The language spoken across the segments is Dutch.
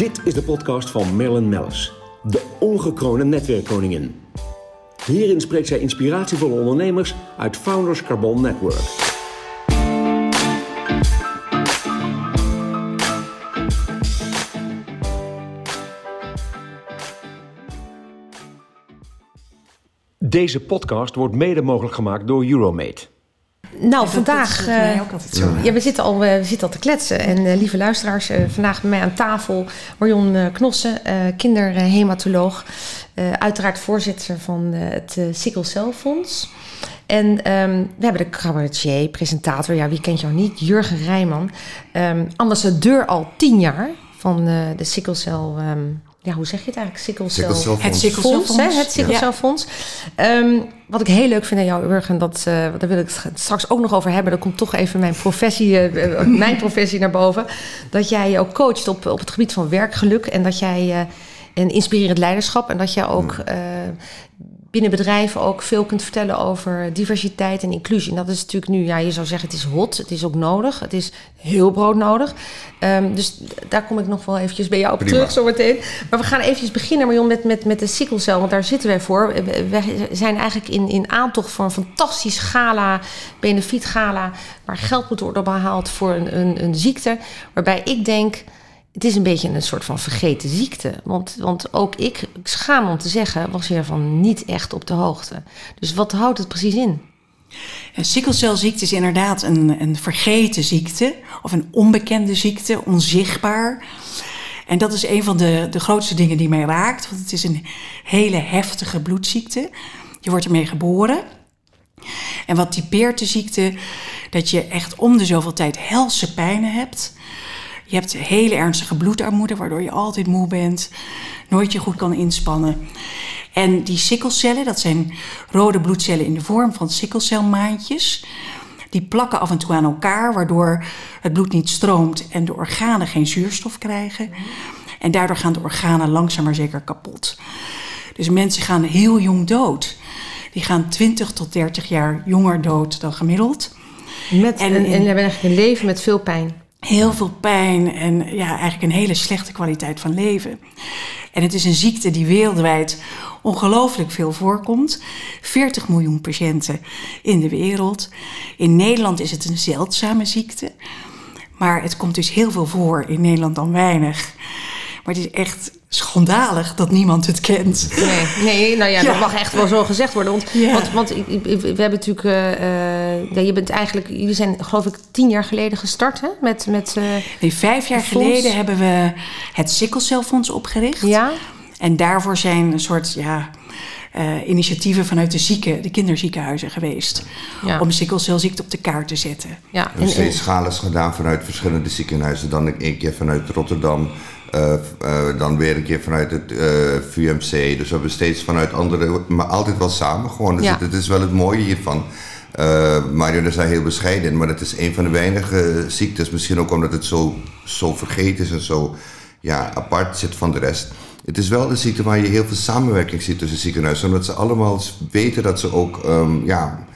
Dit is de podcast van Marilyn Mellis, de ongekroonde netwerkkoningin. Hierin spreekt zij inspiratievolle ondernemers uit Founders Carbon Network. Deze podcast wordt mede mogelijk gemaakt door Euromate. Nou, vandaag. Uh, ja, we zitten, al, uh, we zitten al te kletsen. En uh, lieve luisteraars, vandaag bij mij aan tafel Marion Knossen, kinderhematoloog. uiteraard voorzitter van het uh, Fonds. En um, we hebben de cabaretier, presentator, ja, wie kent jou niet? Jurgen Rijman. Um, ambassadeur al tien jaar van de sikkelcel. Um, ja, hoe zeg je het eigenlijk? Sikkelcel. Het sikkelcelfonds. Het sikkelcelfonds. Ja. Um, wat ik heel leuk vind aan jou, Urgen, dat, uh, daar wil ik het straks ook nog over hebben. Dan komt toch even mijn professie, uh, mijn professie naar boven. Dat jij ook coacht op, op het gebied van werkgeluk. En dat jij uh, een inspirerend leiderschap. En dat jij ook hmm binnen bedrijven ook veel kunt vertellen over diversiteit en inclusie. En dat is natuurlijk nu, ja, je zou zeggen, het is hot, het is ook nodig, het is heel broodnodig. Um, dus daar kom ik nog wel eventjes bij jou op Prima. terug zometeen. Maar we gaan eventjes beginnen, Marion, met, met, met de sikkelcel, want daar zitten wij voor. We zijn eigenlijk in, in aantocht voor een fantastisch gala, benefiet gala, waar geld moet worden behaald voor een, een, een ziekte, waarbij ik denk het is een beetje een soort van vergeten ziekte. Want, want ook ik, ik schaam om te zeggen, was hiervan niet echt op de hoogte. Dus wat houdt het precies in? Sikkelcelziekte is inderdaad een, een vergeten ziekte of een onbekende ziekte, onzichtbaar. En dat is een van de, de grootste dingen die mij raakt, want het is een hele heftige bloedziekte. Je wordt ermee geboren. En wat typeert de ziekte? Dat je echt om de zoveel tijd helse pijnen hebt. Je hebt hele ernstige bloedarmoede, waardoor je altijd moe bent, nooit je goed kan inspannen. En die sikkelcellen, dat zijn rode bloedcellen in de vorm van sikkelcelmaantjes. Die plakken af en toe aan elkaar, waardoor het bloed niet stroomt en de organen geen zuurstof krijgen. En daardoor gaan de organen langzaam maar zeker kapot. Dus mensen gaan heel jong dood. Die gaan 20 tot 30 jaar jonger dood dan gemiddeld. Met, en, en, en hebben eigenlijk een leven met veel pijn heel veel pijn en ja, eigenlijk een hele slechte kwaliteit van leven. En het is een ziekte die wereldwijd ongelooflijk veel voorkomt. 40 miljoen patiënten in de wereld. In Nederland is het een zeldzame ziekte. Maar het komt dus heel veel voor in Nederland dan weinig. Maar het is echt schandalig dat niemand het kent. Nee, nee nou ja, dat mag echt wel zo gezegd worden. Want, want, want we hebben natuurlijk... Uh, ja, je bent eigenlijk... Jullie zijn geloof ik tien jaar geleden gestart hè? met... met uh, nee, vijf jaar geleden hebben we het Sikkelcelfonds opgericht. Ja. En daarvoor zijn een soort... Ja, uh, initiatieven vanuit de zieken, de kinderziekenhuizen geweest. Ja. Om sikkelcelziekte op de kaart te zetten. Ja. We hebben steeds schalen gedaan vanuit verschillende ziekenhuizen. Dan een keer vanuit Rotterdam, uh, uh, dan weer een keer vanuit het uh, VUMC. Dus we hebben steeds vanuit andere, maar altijd wel samen gewoon. Dus ja. het, het, is wel het mooie hiervan. Mario is daar heel bescheiden in, maar het is een van de weinige ziektes. Misschien ook omdat het zo, zo vergeten is en zo ja, apart zit van de rest. Het is wel een ziekte waar je heel veel samenwerking ziet tussen ziekenhuizen. Omdat ze allemaal weten dat ze ook um, ja,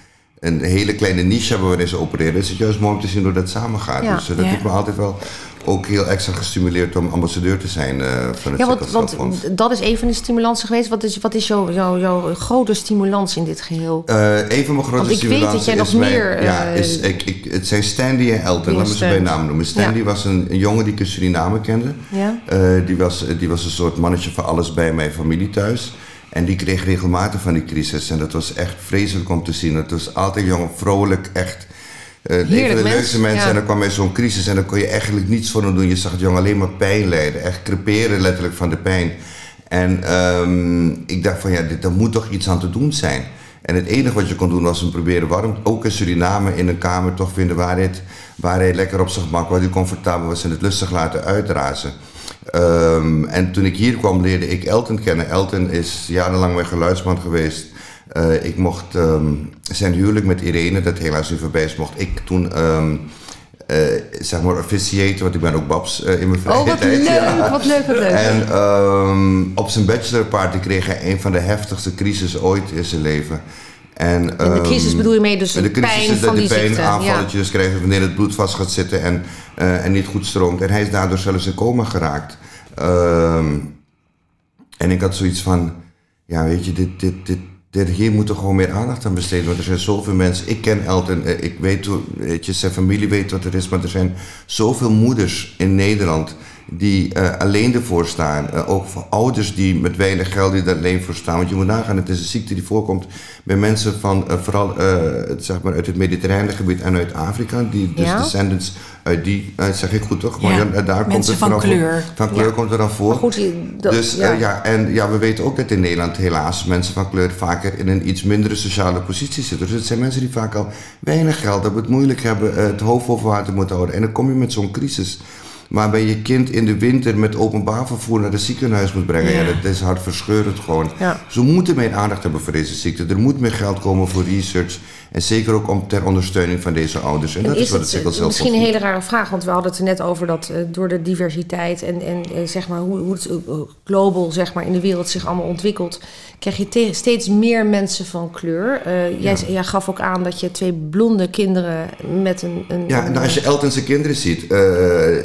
een hele kleine niche hebben waarin ze opereren. is het juist mooi om te zien hoe dat samengaat. Ja. Dus dat ja. heeft me altijd wel ook heel extra gestimuleerd om ambassadeur te zijn uh, van het Ja, want, want, dat is een van de stimulansen geweest. Wat is, wat is jouw, jouw, jouw grote stimulans in dit geheel? Uh, een van mijn grote stimulansen ik weet dat jij nog meer... ja, uh, is, ik, ik, het zijn Stanley en Elton, laten we ze bij naam noemen. Stanley ja. was een, een, jongen die ik in Suriname kende. Ja. die, was, die was een soort mannetje voor alles bij mijn familie thuis. En die kreeg regelmatig van die crisis. En dat was echt vreselijk om te zien. Het was altijd jong, vrolijk, echt uh, een van de leukste mensen. Ja. En dan kwam er zo'n crisis en dan kon je eigenlijk niets voor hem doen. Je zag het jongen alleen maar pijn lijden. Echt creperen letterlijk van de pijn. En um, ik dacht van ja, dit, er moet toch iets aan te doen zijn. En het enige wat je kon doen was hem proberen warm, ook in Suriname, in een kamer toch vinden waar hij, waar hij lekker op zijn gemak, waar hij comfortabel was en het lustig laten uitrazen. Um, en toen ik hier kwam leerde ik Elton kennen. Elton is jarenlang mijn geluidsman geweest. Uh, ik mocht um, zijn huwelijk met Irene, dat helaas nu voorbij is, mocht ik toen um, uh, zeg maar officiëten, want ik ben ook babs uh, in mijn vrije oh, wat tijd. Leuk, ja. wat leuk, wat leuk. En um, op zijn bachelorparty kreeg hij een van de heftigste crises ooit in zijn leven. En, en de crisis bedoel je mee dus de pijn is van de die pijn aanvalletjes ja. krijgen wanneer het bloed vast gaat zitten en, uh, en niet goed stroomt. En hij is daardoor zelfs in coma geraakt. Ehm, en ik had zoiets van, ja weet je, dit, dit, dit, dit, hier moet er gewoon meer aandacht aan besteden. Want er zijn zoveel mensen, ik ken Elton, eh, ik weet, weet je, zijn familie weet wat er is, maar er zijn zoveel moeders in Nederland die uh, alleen ervoor staan. Uh, ook voor ouders die met weinig geld die er alleen voor staan. Want je moet nagaan, het is een ziekte die voorkomt bij mensen van uh, vooral zeg maar uit het mediterrane gebied en uit Afrika. Die, dus ja? descendants uit die, zeg ik goed toch? Maar ja, daar komt het van kleur. Van kleur komt er dan voor. Goed, dat, dus ja. en ja, we weten ook dat in Nederland helaas mensen van kleur vaker in een iets mindere sociale positie zitten. Dus het zijn mensen die vaak al weinig geld hebben, het moeilijk hebben, het hoofd boven water moeten houden. En dan kom je met zo'n crisis waarbij je kind in de winter met openbaar vervoer naar het ziekenhuis moet brengen. Ja, dat is hartverscheurend gewoon. Ja. Ze moeten meer aandacht hebben voor deze ziekte. Er moet meer geld komen voor research. En zeker ook om, ter ondersteuning van deze ouders. En, dat is, wat het zelf zelf Misschien een hele rare vraag, want we hadden het er net over dat uh, door de diversiteit en, en uh, zeg maar hoe, hoe het uh, global zeg maar, in de wereld zich allemaal ontwikkelt, krijg je steeds meer mensen van kleur. Jij, ja. jij, gaf ook aan dat je twee blonde kinderen met een. een ja, en als je Elton's kinderen ziet,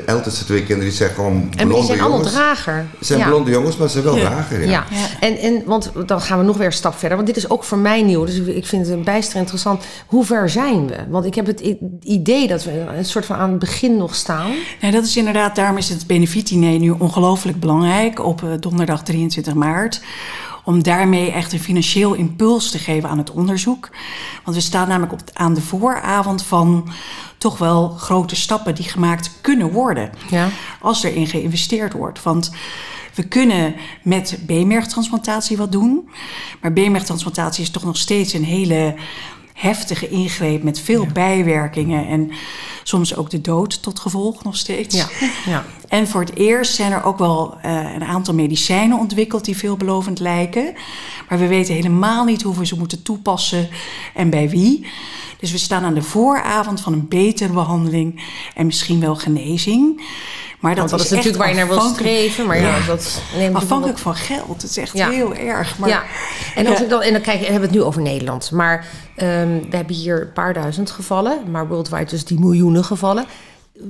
Elton's twee kinderen die zijn gewoon blonde En die zijn allemaal drager. Ze zijn blonde jongens, maar ze zijn wel drager. Ja, ja. En, en want dan gaan we nog weer een stap verder, want dit is ook voor mij nieuw. Dus ik vind het bijster interessant hoe ver zijn we? Want ik heb het idee dat we een soort van aan het begin nog staan. Nee, dat is inderdaad, daarom is het benefietdiner nu ongelooflijk belangrijk op eh, donderdag 23 maart om daarmee echt een financieel impuls te geven aan het onderzoek. Want we staan namelijk op, aan de vooravond van toch wel grote stappen die gemaakt kunnen worden. Ja. Als erin geïnvesteerd wordt. Want we kunnen met beenmergtransplantatie wat doen. Maar beenmergtransplantatie is toch nog steeds een hele heftige ingreep met veel bijwerkingen en soms ook de dood tot gevolg nog steeds. Ja. ja. En voor het eerst zijn er ook wel uh, een aantal medicijnen ontwikkeld die veelbelovend lijken. Maar we weten helemaal niet hoe we ze moeten toepassen en bij wie. Dus we staan aan de vooravond van een betere behandeling en misschien wel genezing. Maar dat, dat is, is natuurlijk waar je naar wil streven. Maar ja, dat neemt afhankelijk van geld. Het is echt heel erg. Maar, ja. En, als ik dan, en dan kijk, hebben we het nu over Nederland. Maar um, we hebben hier een paar duizend gevallen. Maar worldwide dus die miljoenen gevallen.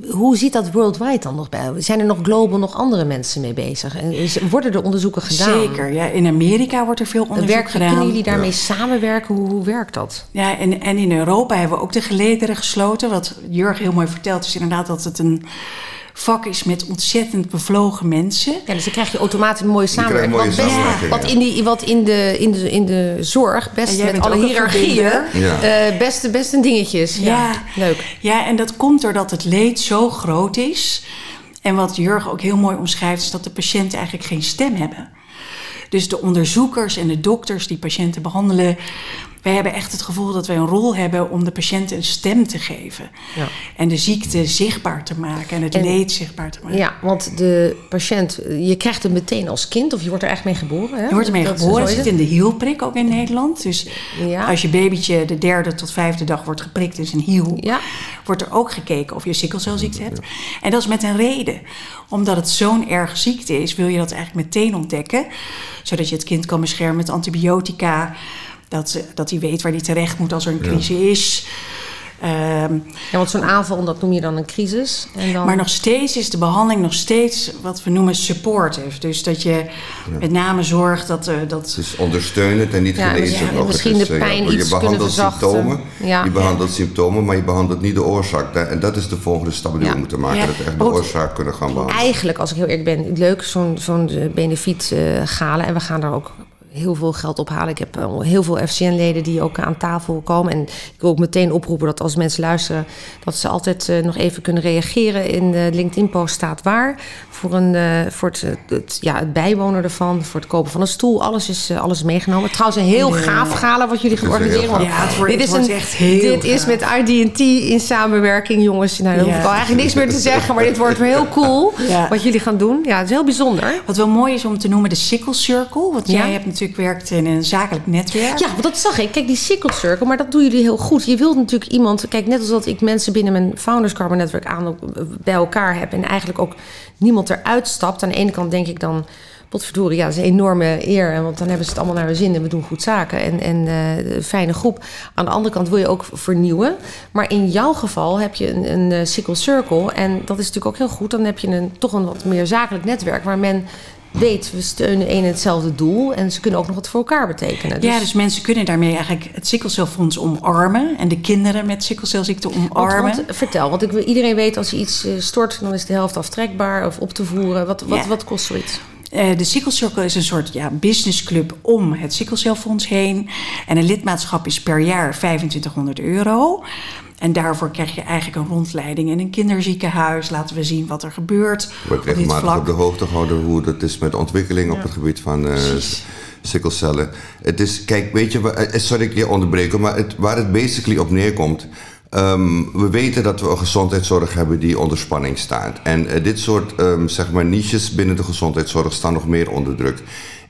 Hoe ziet dat worldwide dan nog bij? Zijn er nog global nog andere mensen mee bezig? En worden er onderzoeken gedaan? Zeker, ja. In Amerika wordt er veel onderzoek Werk, gedaan. Kunnen jullie daarmee samenwerken? Hoe, hoe, werkt dat? Ja, en, en in Europa hebben we ook de gelederen gesloten. Wat Jurg heel mooi vertelt is inderdaad dat het een vak is met ontzettend bevlogen mensen. Ja, dus dan krijg je automatisch een mooie samenwerking. Mooie wat, samenwerking wat, in die, wat in de, in de, in de zorg, best met alle hiërarchieën, ja. uh, best, best een dingetjes. Ja. ja, leuk. Ja, en dat komt doordat het leed zo groot is. En wat Jurgen ook heel mooi omschrijft, is dat de patiënten eigenlijk geen stem hebben. Dus de onderzoekers en de dokters die patiënten behandelen, wij hebben echt het gevoel dat wij een rol hebben om de patiënt een stem te geven. Ja. En de ziekte zichtbaar te maken en het leed zichtbaar te maken. Ja, want de patiënt, je krijgt hem meteen als kind of je wordt er echt mee geboren. Hè? Je wordt ermee geboren. Het zit in de hielprik ook in Nederland. Dus ja. als je babytje de derde tot vijfde dag wordt geprikt in zijn hiel, ja. wordt er ook gekeken of je sikkelcelziekte hebt. En dat is met een reden. Omdat het zo'n erg ziekte is, wil je dat eigenlijk meteen ontdekken. Zodat je het kind kan beschermen met antibiotica dat, dat hij weet waar hij terecht moet als er een crisis is. Um, ja, want zo'n aanval, dat noem je dan een crisis. En dan... Maar nog steeds is de behandeling nog steeds wat we noemen supportive. Dus dat je met name zorgt dat... Uh, dat... Het is ondersteunend en niet ja, genezend. Ja, misschien de eh, pijn iets Je behandelt symptomen, je behandelt symptomen, maar je behandelt niet de oorzaak. En dat is de volgende stap die we moeten maken. Dat we echt de oorzaak kunnen gaan behandelen. Eigenlijk, als ik heel eerlijk ben, leuk zo'n zo'n eh, benefiet uh, galen. En we gaan daar ook heel veel geld ophalen. Ik heb eh, heel veel FCN-leden die ook aan tafel komen. En ik wil ook meteen oproepen dat als mensen luisteren, dat ze altijd uh, nog even kunnen reageren. In de LinkedIn-post staat waar. Voor, een, uh, voor het, het, ja, het bijwonen ervan, voor het kopen van een stoel. Alles is, uh, alles meegenomen. Trouwens, een heel gaaf gala wat jullie gaan organiseren. Ja, het wordt, dit is een, echt heel Dit is met IDT in samenwerking, jongens. Nou, daar hoef ik al eigenlijk niks meer te zeggen. Maar dit wordt heel cool ja. wat jullie gaan doen. Ja, het is heel bijzonder. Wat wel mooi is om te noemen de Sickle Circle. Want jij hebt natuurlijk werkt in een zakelijk netwerk. Ja, want dat zag ik. Kijk, die Sickle Circle, maar dat doen jullie heel goed. Je wilt natuurlijk iemand... Kijk, net als dat ik mensen binnen mijn Founders Carbon netwerk aan bij elkaar heb... en eigenlijk ook niemand eruit stapt. Aan de ene kant denk ik dan... Potverdorie, ja, dat is een enorme eer. Want dan hebben ze het allemaal naar hun zin en we doen goed zaken. En, en uh, fijne groep. Aan de andere kant wil je ook vernieuwen. Maar in jouw geval heb je een, een Sickle Circle. En dat is natuurlijk ook heel goed. Dan heb je een, toch een wat meer zakelijk netwerk... waar men weet, we steunen een en hetzelfde doel. En ze kunnen ook nog wat voor elkaar betekenen. Dus... Ja, dus mensen kunnen daarmee eigenlijk het sikkelcelfonds omarmen. En de kinderen met sikkelcelziekte omarmen. Want, want, vertel, want ik wil, iedereen weet als je iets uh, stort... dan is de helft aftrekbaar of op te voeren. Wat, wat, Ja. wat kost zoiets? Uh, de Sickle Circle is een soort ja, businessclub om het sikkelcelfonds heen. En een lidmaatschap is per jaar 2500 euro. En daarvoor krijg je eigenlijk een rondleiding in een kinderziekenhuis. Laten we zien wat er gebeurt. Wordt op dit regelmatig vlak. op de hoogte gehouden hoe dat is met de ontwikkeling op het gebied van eh Precies. sikkelcellen. Het is, kijk, weet je, wa- eh, sorry ik je onderbreken, maar het, waar het basically op neerkomt. ehm, we weten dat we een gezondheidszorg hebben die onder spanning staat. En eh, dit soort ehm, zeg maar niches binnen de gezondheidszorg staan nog meer onder druk.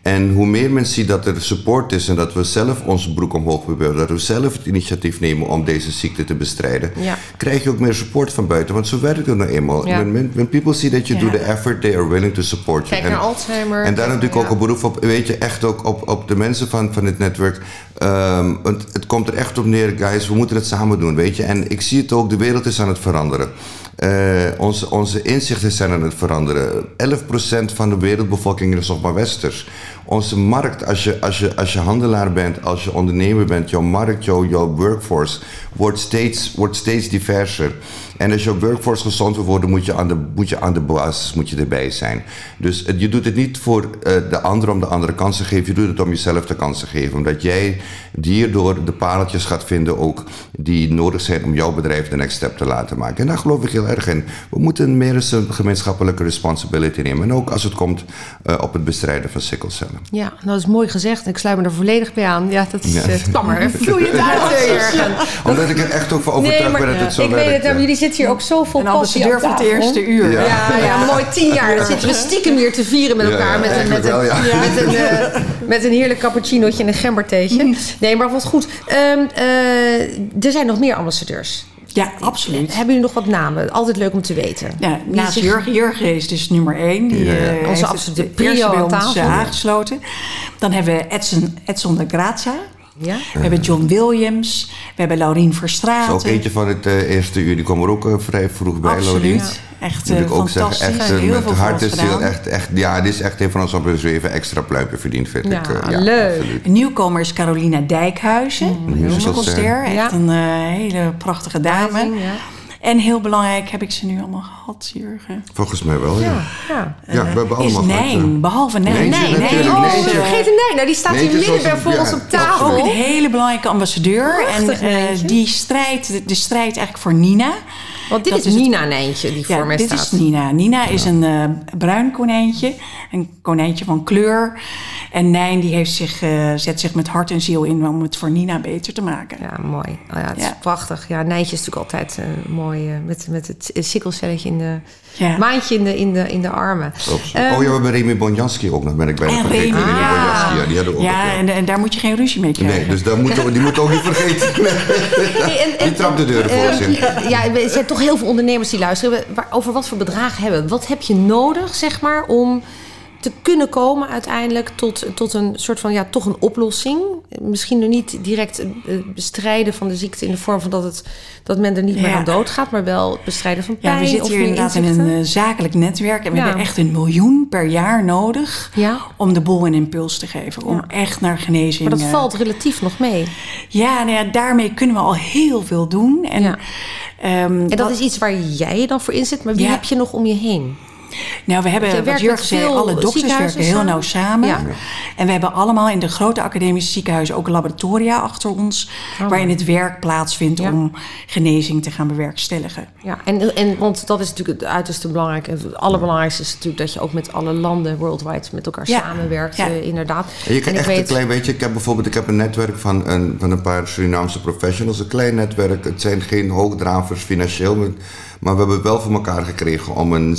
En hoe meer men ziet dat er support is en dat we zelf onze broek omhoog bewegen, dat we zelf het initiatief nemen om deze ziekte te bestrijden, Ja. krijg je ook meer support van buiten. Want zo werkt het nou eenmaal. Ja. When, when- people see that you Ja. do the effort, they are willing to support you. Kijk naar Alzheimer. En daar natuurlijk ook een beroep op, weet je, echt ook op, op de mensen van, van het netwerk. Ehm, want het komt er echt op neer, guys, we moeten het samen doen, weet je. En ik zie het ook, de wereld is aan het veranderen. Eh, onze, onze inzichten zijn aan het veranderen. 11% van de wereldbevolking is nog maar westers. Onze markt, als je, als, je, als je handelaar bent, als je ondernemer bent, jouw markt, jouw, jouw workforce wordt steeds, wordt steeds diverser. En als jouw workforce gezond wil worden, moet je aan de, moet je aan de basis moet je erbij zijn. Dus het- je doet het niet voor eh, de ander om de andere kansen te geven. Je doet het om jezelf de kans te geven. Omdat jij hierdoor de pareltjes gaat vinden ook die nodig zijn om jouw bedrijf de next step te laten maken. En daar geloof ik heel erg in. We moeten meer eens een gemeenschappelijke responsibility nemen. En ook als het komt eh, op het bestrijden van sikkelcellen. Ja, dat is mooi gezegd. Ik sluit me er volledig bij aan. Ja, dat is, Ja. eh, het kwam er vloeiend uit, eh. Omdat ik er echt ook van overtuigd ben dat het zo ik werkt. weet het, jullie zitten hier ook zo vol Een passie aan ambassadeur van het eerste uur. Ja. Ja, ja, mooi. Tien jaar. Dan zitten we stiekem hier te vieren met elkaar. ja, met, een, met, een, wel, met, een, eh, met een heerlijk cappuccinootje en een gembertheetje. Nee, maar wat goed. Ehm, eh, er zijn nog meer ambassadeurs. Ja, absoluut. Hebben jullie nog wat namen? Altijd leuk om te weten. Ja, naast zich- Jurgen, Jurgen is dus nummer één. Die, Ja, ja. eh, Onze heeft het absolute de prio aan ons tafel. aangesloten. Dan hebben we Edson, Edson de Graza. Ja? We hebben John Williams. We hebben Laurien Verstraeten. Ook eentje van het eh, eerste uur, die kwam er ook eh, vrij vroeg bij. Absoluut. Echt Moet eh, ik ook zeggen, fantastisch. echt eh, Heel met veel hart en ons ziel. gedaan. Echt, echt, ja, dit is echt een van onze ambassadeurs even extra pluimpje verdiend, vind Ja, ik. eh, leuk. absoluut. Nieuwkomer is Carolina Dijkhuizen. Een musicalster. Echt Ja. een hele prachtige dame. En heel belangrijk, heb ik ze nu allemaal gehad, Jurgen? Volgens mij wel, ja. Ja, ja. Ja, we hebben allemaal gehad, ja. behalve. Nijntje, Nee, nee, natuurlijk, oh, vergeet een nee. Nou, die staat hier midden bij voor ons op Ook tafel. een hele belangrijke ambassadeur. Prachtig en eh, die strijdt de, de strijd eigenlijk voor Nina. Want dit Dat is, is het- Nina Nijntje die voor mij dit staat. is Nina. Nina is een eh, bruin konijntje. Een konijntje van kleur. En Nijn die heeft zich, eh, zet zich met hart en ziel in om het voor Nina beter te maken. Ja, mooi. Oh ja, het is Ja. prachtig. Ja, Nijntje is natuurlijk altijd eh, mooi met, met het sikkelcelletje in de... Ja. Maandje in de, in de, in de armen. Ehm, oh ja, we hebben Remy Bonjanski ook nog, ben ik bijna En vergeten. Remy, Remy ja. Bonjanski, ja, die hadden we ook. Ja, nog, en, en daar moet je geen ruzie mee krijgen. Nee, dus dat moet, die moet ook niet vergeten. hey, en- en- Die trapt de deuren voor ons in. Ja, er zijn toch heel veel ondernemers die luisteren. Waar- Over wat voor bedragen hebben we? Wat heb je nodig, zeg maar, om te kunnen komen uiteindelijk tot, tot een soort van, ja, toch een oplossing? Misschien nog niet direct eh, bestrijden van de ziekte in de vorm van dat, het, dat men er niet meer aan doodgaat, maar wel het bestrijden van pijn Ja, we of zitten hier inderdaad in een eh, zakelijk netwerk. En we Ja. hebben echt een miljoen per jaar nodig Ja. om de boel een impuls te geven. Om echt naar genezing... Maar dat eh, valt relatief nog mee. Ja, nou ja, daarmee kunnen we al heel veel doen. En, ehm, En dat wat- is iets waar jij je dan voor inzet, maar wie heb je nog om je heen? Nou, we hebben, wat Jurgen zei, alle dokters werken heel nauw samen. Ja. En we hebben allemaal in de grote academische ziekenhuizen ook laboratoria achter ons. waarin het werk plaatsvindt Oh. Ja. om genezing te gaan bewerkstelligen. Ja, en, en want dat is natuurlijk het uiterste belangrijk. Het allerbelangrijkste is natuurlijk dat je ook met alle landen worldwide met elkaar Ja. samenwerkt, Ja. eh, inderdaad. En je kan ik echt weet- een klein beetje. Ik heb bijvoorbeeld ik heb een netwerk van een, van een paar Surinaamse professionals. Een klein netwerk. Het zijn geen hoogdravers financieel. maar- Maar we hebben wel voor elkaar gekregen om een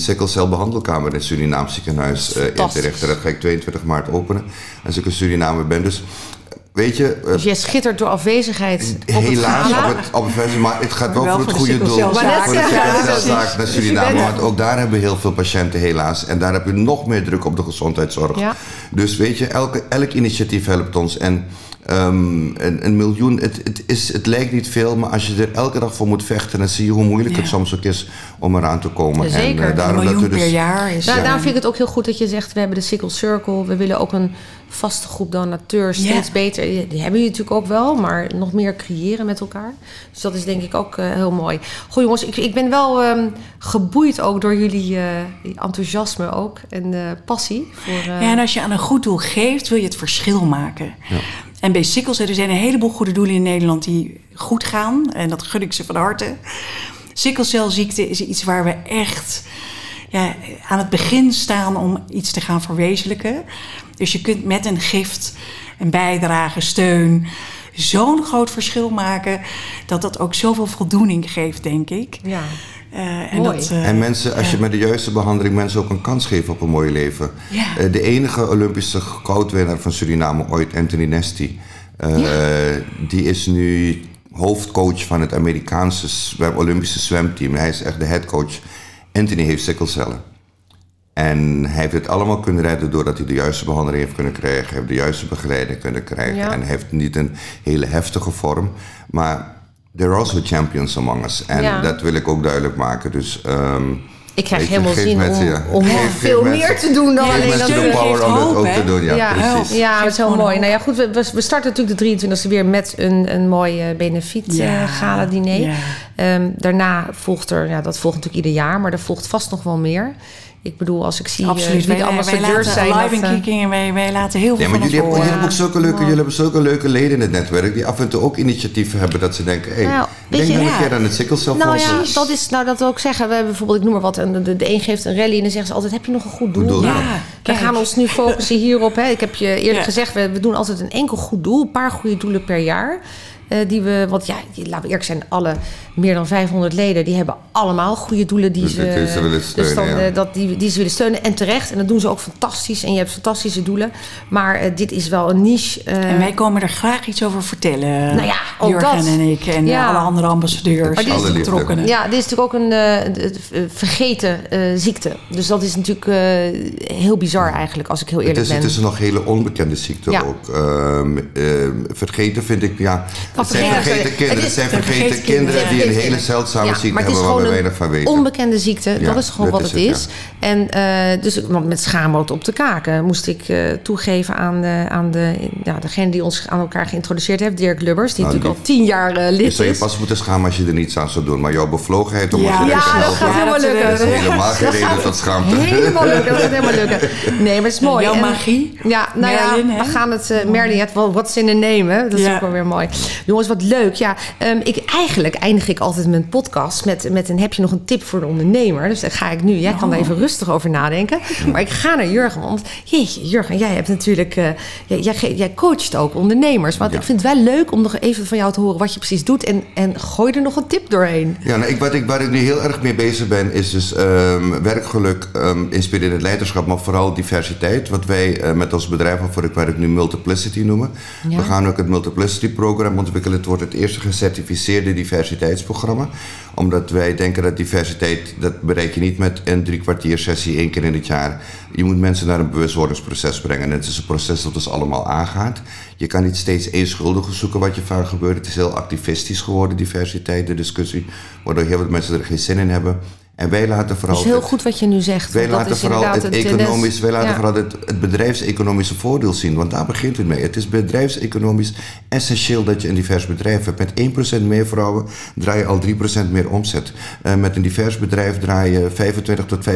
sikkelcelbehandelkamer in het Surinaam ziekenhuis uh, in te richten. Dat ga ik 22 maart openen. Als ik een Surinamer ben. Dus Weet je, uh, dus jij schittert door afwezigheid. Helaas op het, op het maar het gaat wel, voor het goede doel. Voor de zaak naar Suriname. Want ook daar hebben we heel veel patiënten, helaas. En daar heb je nog meer druk op de gezondheidszorg. Ja. Dus weet je, elke, elk initiatief helpt ons. En um, een, een, miljoen, het, het, is, het lijkt niet veel, maar als je er elke dag voor moet vechten, dan zie je hoe moeilijk het soms ook is om eraan te komen. Zeker, en, uh, daarom een miljoen dat we dus, per jaar is. Nou, ja. Daarom vind ik het ook heel goed dat je zegt, we hebben de Sickle Circle, we willen ook een vaste groep donateurs steeds beter. Die hebben jullie natuurlijk ook wel, maar nog meer creëren met elkaar. Dus dat is denk ik ook uh, heel mooi. Goed jongens, ik, ik ben wel um, geboeid ook door jullie uh, enthousiasme ook en uh, passie. Voor, ja, en als je aan een goed doel geeft, wil je het verschil maken. Ja. En bij sikkels, er zijn een heleboel goede doelen in Nederland die goed gaan. En dat gun ik ze van harte. Sikkelcelziekte is iets waar we echt ja, aan het begin staan om iets te gaan verwezenlijken. Dus je kunt met een gift, een bijdrage, steun zo'n groot verschil maken dat dat ook zoveel voldoening geeft, denk ik. Ja. Uh, en, dat, uh, en, mensen, als je met de juiste behandeling mensen ook een kans geeft op een mooi leven. Ja. Uh, de enige Olympische goudwinnaar van Suriname ooit, Anthony Nesty, ja. die is nu hoofdcoach van het Amerikaanse zwem, Olympische zwemteam. Hij is echt de headcoach. Anthony heeft sikkelcellen. En hij heeft het allemaal kunnen redden doordat hij de juiste behandeling heeft kunnen krijgen. Heeft de juiste begeleiding kunnen krijgen. En hij heeft niet een hele heftige vorm. Maar there are also champions among us. En dat wil ik ook duidelijk maken. Dus... Um, ik krijg helemaal zin om, om veel meer te doen dan alleen dat. de power om dat ook te doen, ja, ja precies. Ja, dat is heel mooi. Nou ja, goed, we, we starten natuurlijk de 23e weer met een, een mooi uh, benefiet ja. uh, gala diner. Ja. Um, daarna volgt er, ja, dat volgt natuurlijk ieder jaar, maar er volgt vast nog wel meer. Ik bedoel, als ik zie eh, Absoluut. wie de ambassadeurs zijn. live in kicking en wij, wij laten heel veel maar jullie hebben, jullie, hebben zulke leuke, jullie hebben zulke leuke leden in het netwerk... die af en toe ook initiatieven hebben dat ze denken... Hey, nou, denk je, nou een keer aan het sikkelcel Nou ja, dat is nou dat wil ik zeggen. We hebben bijvoorbeeld, ik noem maar wat... de, de, de een geeft een rally en dan zeggen ze altijd... heb je nog een goed doel? doel ja, we gaan ons nu focussen hierop. Hè. Ik heb je eerder gezegd, we, we doen altijd een enkel goed doel. Een paar goede doelen per jaar. Uh, die we, want ja, laten we eerlijk zijn, alle meer dan 500 leden, die hebben allemaal goede doelen die, dus ze, ze, willen steunen. Dus dan, ja. dat, die, die ze willen steunen. En terecht. En dat doen ze ook fantastisch. En je hebt fantastische doelen. Maar uh, dit is wel een niche. en wij komen er graag iets over vertellen. Nou ja, ook Jurgen dat. en ik. En ja. alle andere ambassadeurs. Maar alle betrokkenen. Ja, dit is natuurlijk ook een vergeten ziekte. Dus dat is natuurlijk heel bizar eigenlijk, als ik heel eerlijk het is, ben. Het is een nog hele onbekende ziekte ja. ook. Ehm, vergeten vind ik, ja het zijn vergeten kinderen. Het zijn vergeten kinderen die een hele zeldzame ziekte hebben waar we weinig van weten. onbekende ziekte, dat is gewoon wat het is. En uh, dus met schaamrood op de kaken moest ik uh, toegeven aan, de, aan de, ja, degene die ons aan elkaar geïntroduceerd heeft, Dirk Lubbers, die nou, natuurlijk al tien jaar uh, lid is. Je zou je pas moeten schamen als je er niets aan zou doen. Maar jouw bevlogenheid om ja. ons ja, te helpen... dat gaat helemaal lukken. Dat is helemaal geen reden tot schaamte. Helemaal lukken, dat gaat helemaal lukken. Nee, maar het is mooi. Jouw magie. Ja, nou ja, we gaan het... Merlin, wat is in de nemen? Dat is ook wel weer mooi. Jongens, wat leuk. Ja, um, ik, eigenlijk eindig ik altijd mijn podcast met, met een heb je nog een tip voor de ondernemer? Dus daar ga ik nu. Jij oh. kan er even rustig over nadenken. Maar ik ga naar Jurgen. Want jeetje, Jurgen, jij hebt natuurlijk. Uh, jij, jij, jij, coacht ook ondernemers. Want ja. ik vind het wel leuk om nog even van jou te horen wat je precies doet. En, en gooi er nog een tip doorheen. Ja, nou, ik, wat ik, waar ik nu heel erg mee bezig ben, is dus um, werkgeluk, um, inspirerend leiderschap, maar vooral diversiteit. Wat wij uh, met ons bedrijf waarvoor ik werk nu Multiplicity noemen. Ja. We gaan ook het Multiplicity programma ontwikkelen. Het wordt het eerste gecertificeerde diversiteitsprogramma. Omdat wij denken dat diversiteit, dat bereik je niet met een drie kwartier sessie één keer in het jaar. Je moet mensen naar een bewustwordingsproces brengen. En het is een proces dat ons allemaal aangaat. Je kan niet steeds één schuldige zoeken wat je vaak gebeurt. Het is heel activistisch geworden, diversiteit, de discussie. Waardoor heel veel mensen er geen zin in hebben. En wij laten vooral. Dat is heel goed wat je nu zegt. Wij laten vooral het, het economisch, wij laten ja. vooral het, het bedrijfseconomische voordeel zien. Want daar begint het mee. Het is bedrijfseconomisch essentieel dat je een divers bedrijf hebt. Met 1% meer vrouwen draai je al 3% meer omzet. Uh, met een divers bedrijf draai je 25 tot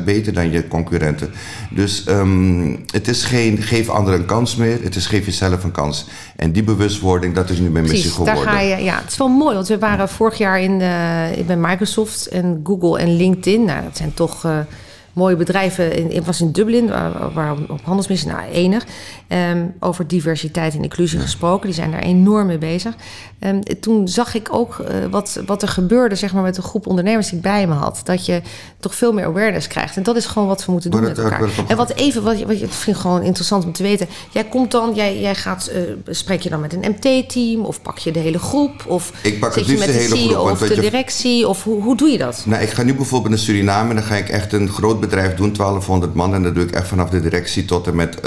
35% beter dan je concurrenten. Dus um, het is geen geef anderen een kans meer. Het is geef jezelf een kans. En die bewustwording, dat is nu mijn missie geworden. Daar ga je, ja, het is wel mooi. Want we waren vorig jaar in, uh, bij Microsoft en Google Google en LinkedIn. Nou, dat zijn toch uh, mooie bedrijven. In, was in Dublin, waar, waar op handelsmissie, nou enig. Ehm, over diversiteit en inclusie gesproken. Die zijn daar enorm mee bezig. Um, toen zag ik ook uh, wat, wat er gebeurde zeg maar, met de groep ondernemers die ik bij me had. Dat je toch veel meer awareness krijgt. En dat is gewoon wat we moeten doen met elkaar. En wat even, wat, wat ik vind gewoon interessant om te weten. Jij komt dan, jij, jij gaat, uh, spreek je dan met een MT-team of pak je de hele groep? Of ik pak zit het je met de, de hele CEO groep, of de directie? Of hoe, hoe doe je dat? Nou, ik ga nu bijvoorbeeld naar Suriname en dan ga ik echt een groot bedrijf doen, 1200 man. En dat doe ik echt vanaf de directie tot en met uh,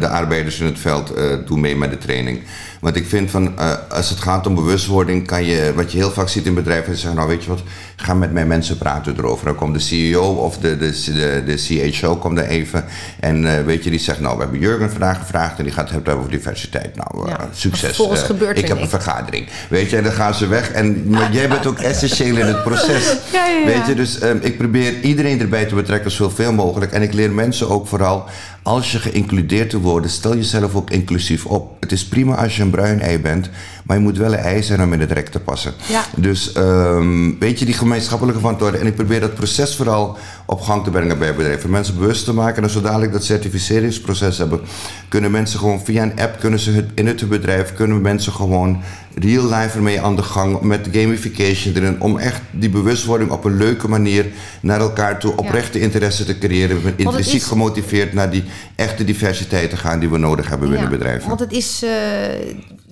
de arbeiders in het veld uh, doe mee met de training. Want ik vind van, uh, als het gaat om bewustwording, kan je, wat je heel vaak ziet in bedrijven, zeggen, nou weet je wat, ga met mijn mensen praten erover. Dan komt de CEO of de, de, de, de CHO komt er even en weet je, die zegt, nou we hebben Jurgen vandaag gevraagd en die gaat het hebben over diversiteit. Nou, ja, succes. Gebeurt ik heb een vergadering. Weet je, en dan gaan ze weg en maar jij bent ook essentieel in het proces. Ja, ja, weet je, dus um, ik probeer iedereen erbij te betrekken zoveel mogelijk. En ik leer mensen ook vooral, als je geïncludeerd te worden, stel jezelf ook inclusief op. Het is prima als je een bruin ei bent, maar je moet wel een ei zijn om in het rek te passen. Ja. Dus um, weet je, die gemeenschappelijke verantwoording. En ik probeer dat proces vooral op gang te brengen bij bedrijven. Mensen bewust te maken. En zo dadelijk dat certificeringsproces hebben, kunnen mensen gewoon via een app, kunnen ze het, in het bedrijf, kunnen mensen gewoon real life ermee aan de gang met gamification erin. Om echt die bewustwording op een leuke manier naar elkaar toe oprechte ja. interesse te creëren. Intrinsiek is... gemotiveerd naar die echte diversiteit te gaan die we nodig hebben binnen ja, bedrijven. Want het is, uh,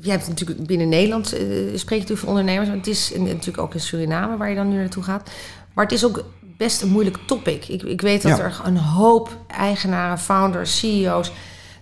je hebt natuurlijk binnen Nederland uh, spreek je voor ondernemers. Maar het is natuurlijk ook in Suriname waar je dan nu naartoe gaat. Maar het is ook best een moeilijk topic. Ik, ik weet dat ja. er een hoop eigenaren, founders, CEO's,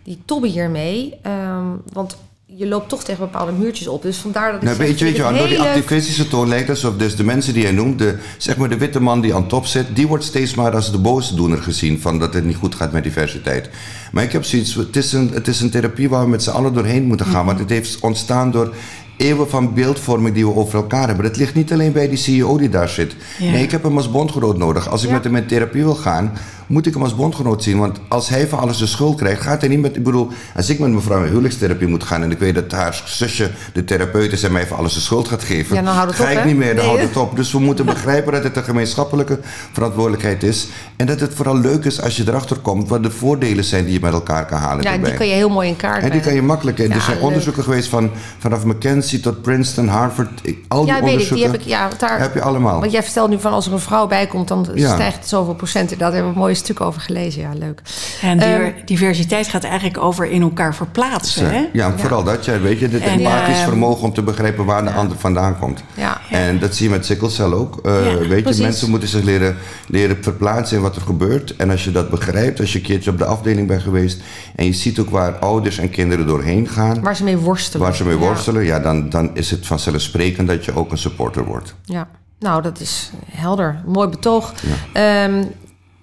die tobben hiermee. Um, want je loopt toch tegen bepaalde muurtjes op. Dus vandaar dat nou, weet je, weet je, door die activistische toon lijkt alsof dus de mensen die jij noemt, de, zeg maar de witte man die aan top zit, die wordt steeds maar als de boosdoener gezien van dat het niet goed gaat met diversiteit. Maar ik heb zoiets, het is een, het is een therapie waar we met z'n allen doorheen moeten gaan, mm -hmm. want het heeft ontstaan door eeuwen van beeldvorming die we over elkaar hebben. Het ligt niet alleen bij die CEO die daar zit. Ja. Nee, ik heb hem als bondgenoot nodig. Als ik ja. met hem in therapie wil gaan, moet ik hem als bondgenoot zien. Want als hij van alles de schuld krijgt, gaat hij niet met... Ik bedoel, als ik met mevrouw in huwelijkstherapie moet gaan... en ik weet dat haar zusje de therapeut is... en mij van alles de schuld gaat geven... Ja, dan houdt het ga op, ik hè? niet meer, dan nee. houdt het op. Dus we moeten begrijpen dat het een gemeenschappelijke verantwoordelijkheid is. En dat het vooral leuk is als je erachter komt... wat de voordelen zijn die je met elkaar kan halen. Ja, die kan je heel mooi in kaart En die kan je makkelijk... Ja, er zijn leuk. onderzoeken geweest van, vanaf McKinsey tot Princeton, Harvard... Al die ja, weet ik. Die heb ik, ja, daar, heb je allemaal. Want jij vertelt nu van als er een vrouw bij komt... dan stijgt het zoveel procent. Daar hebben we mooi stuk over gelezen. Ja, leuk. En Ehm, diver- diversiteit gaat eigenlijk over in elkaar verplaatsen. Hè? Ja, vooral dat. Ja, weet je, het empathisch eh, vermogen om te begrijpen waar de ander vandaan komt. Ja. En dat zie je met sikkelcel ook. Uh, Ja, weet je, mensen moeten zich leren, leren verplaatsen in wat er gebeurt. En als je dat begrijpt, als je een keertje op de afdeling bent geweest... en je ziet ook waar ouders en kinderen doorheen gaan... Waar ze mee worstelen. waar ze mee worstelen... Ja, dan, dan is het vanzelfsprekend dat je ook een supporter wordt. Ja, nou, dat is helder. Mooi betoog. Ja,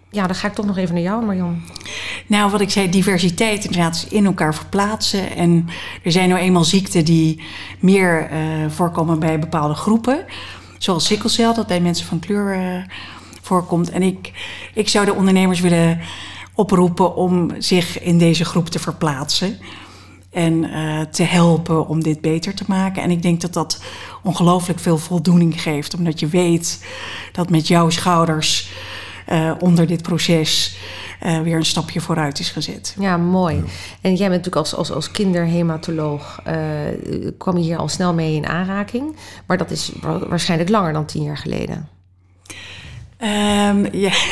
ja dan ga ik toch nog even naar jou, Marjan. Nou, wat ik zei, diversiteit inderdaad is in elkaar verplaatsen. En er zijn nou eenmaal ziekten die meer eh, voorkomen bij bepaalde groepen. Zoals sikkelcel, dat bij mensen van kleur eh, voorkomt. En ik, ik zou de ondernemers willen oproepen om zich in deze groep te verplaatsen. En eh, te helpen om dit beter te maken. En ik denk dat dat ongelooflijk veel voldoening geeft. Omdat je weet dat met jouw schouders eh, onder dit proces eh, weer een stapje vooruit is gezet. Ja, mooi. En jij bent natuurlijk als, als, als kinderhematoloog... eh, kwam je hier al snel mee in aanraking. Maar dat is wa- waarschijnlijk langer dan tien jaar geleden. Ehm, ja.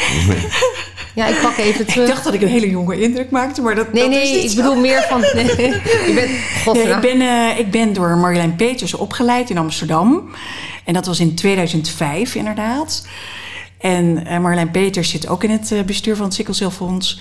Ja, ik pak even terug. Ik dacht dat ik een hele jonge indruk maakte, maar dat, nee, dat is nee, niet ik zo. bedoel meer van... Nee, je bent... God, Nee, ik, ben, ik ben door Marjolein Peters opgeleid in Amsterdam. En dat was in 2005 inderdaad. En eh, Marjolein Peters zit ook in het eh, bestuur van het Sikkelcelfonds.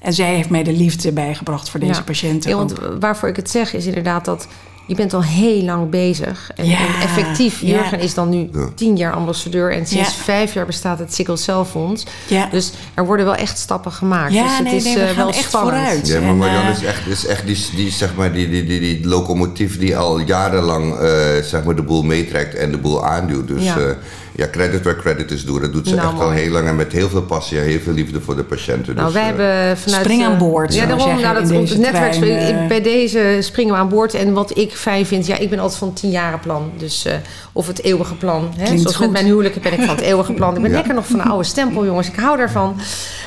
En zij heeft mij de liefde bijgebracht voor deze Ja. patiënten. Ja, want waarvoor ik het zeg is inderdaad dat je bent al heel lang bezig. En, Ja, en effectief, ja. Jurgen is dan nu tien jaar ambassadeur. En sinds Ja. vijf jaar bestaat het Sickle Cell Fonds. Ja. Dus er worden wel echt stappen gemaakt. Ja, dus het nee, is nee, we eh, gaan wel echt spannend. vooruit. Ja, maar Marianne eh, is echt, is echt die, die, zeg maar, die, die, die, die locomotief die al jarenlang eh, zeg maar, de boel meetrekt en de boel aanduwt. Dus Ja. Ja, credit where credit is due. Dat doet ze Nou, echt al heel lang en met heel veel passie en heel veel liefde voor de patiënten. Nou, dus, wij eh, hebben vanuit... Spring aan eh, boord, Ja, daarom, zeggen, nou, dat in komt het netwerk. trein, eh. Bij deze springen we aan boord. En wat ik fijn vind, ja, ik ben altijd van het tienjarenplan. Dus, eh, of het eeuwige plan. Hè? Zoals met mijn huwelijk ben ik van het eeuwige plan. Ik ben Ja. lekker nog van de oude stempel, jongens. Ik hou daarvan.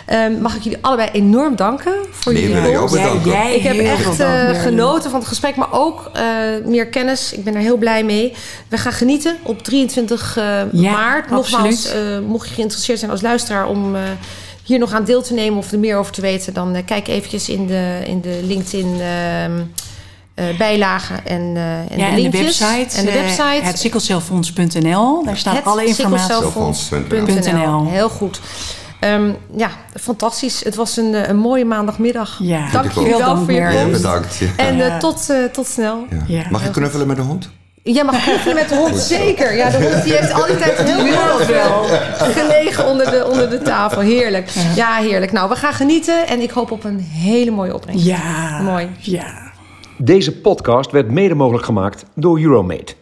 Ehm, mag ik jullie allebei enorm danken voor Nee, jullie jou bedanken. Jij, jij Ik heb echt eh, genoten van het gesprek, maar ook eh, meer kennis. Ik ben er heel blij mee. We gaan genieten op 23 eh, Ja, maart. Nogmaals, eh, mocht je geïnteresseerd zijn als luisteraar om eh, hier nog aan deel te nemen of er meer over te weten, dan eh, kijk eventjes in de, in de LinkedIn ehm, eh, bijlagen en, eh en Ja, de en de linkjes. website, En de website. het sikkelcelfonds.nl. Daar staat Het alle informatie. Heel goed. Ehm, ja, fantastisch. Het was een, een mooie maandagmiddag. Ja. Dank je wel voor je dank, ja, komst. bedankt. Ja. En eh, tot, eh, tot snel. Ja. Ja. Mag ik knuffelen met de hond? Jij mag knuffelen met de hond, zeker. Ja, de hond die heeft al die tijd heel wel gelegen onder de, onder de tafel. Heerlijk. Ja, heerlijk. Nou, we gaan genieten en ik hoop op een hele mooie opbrengst. Ja. Mooi. Ja. Deze podcast werd mede mogelijk gemaakt door Euromate.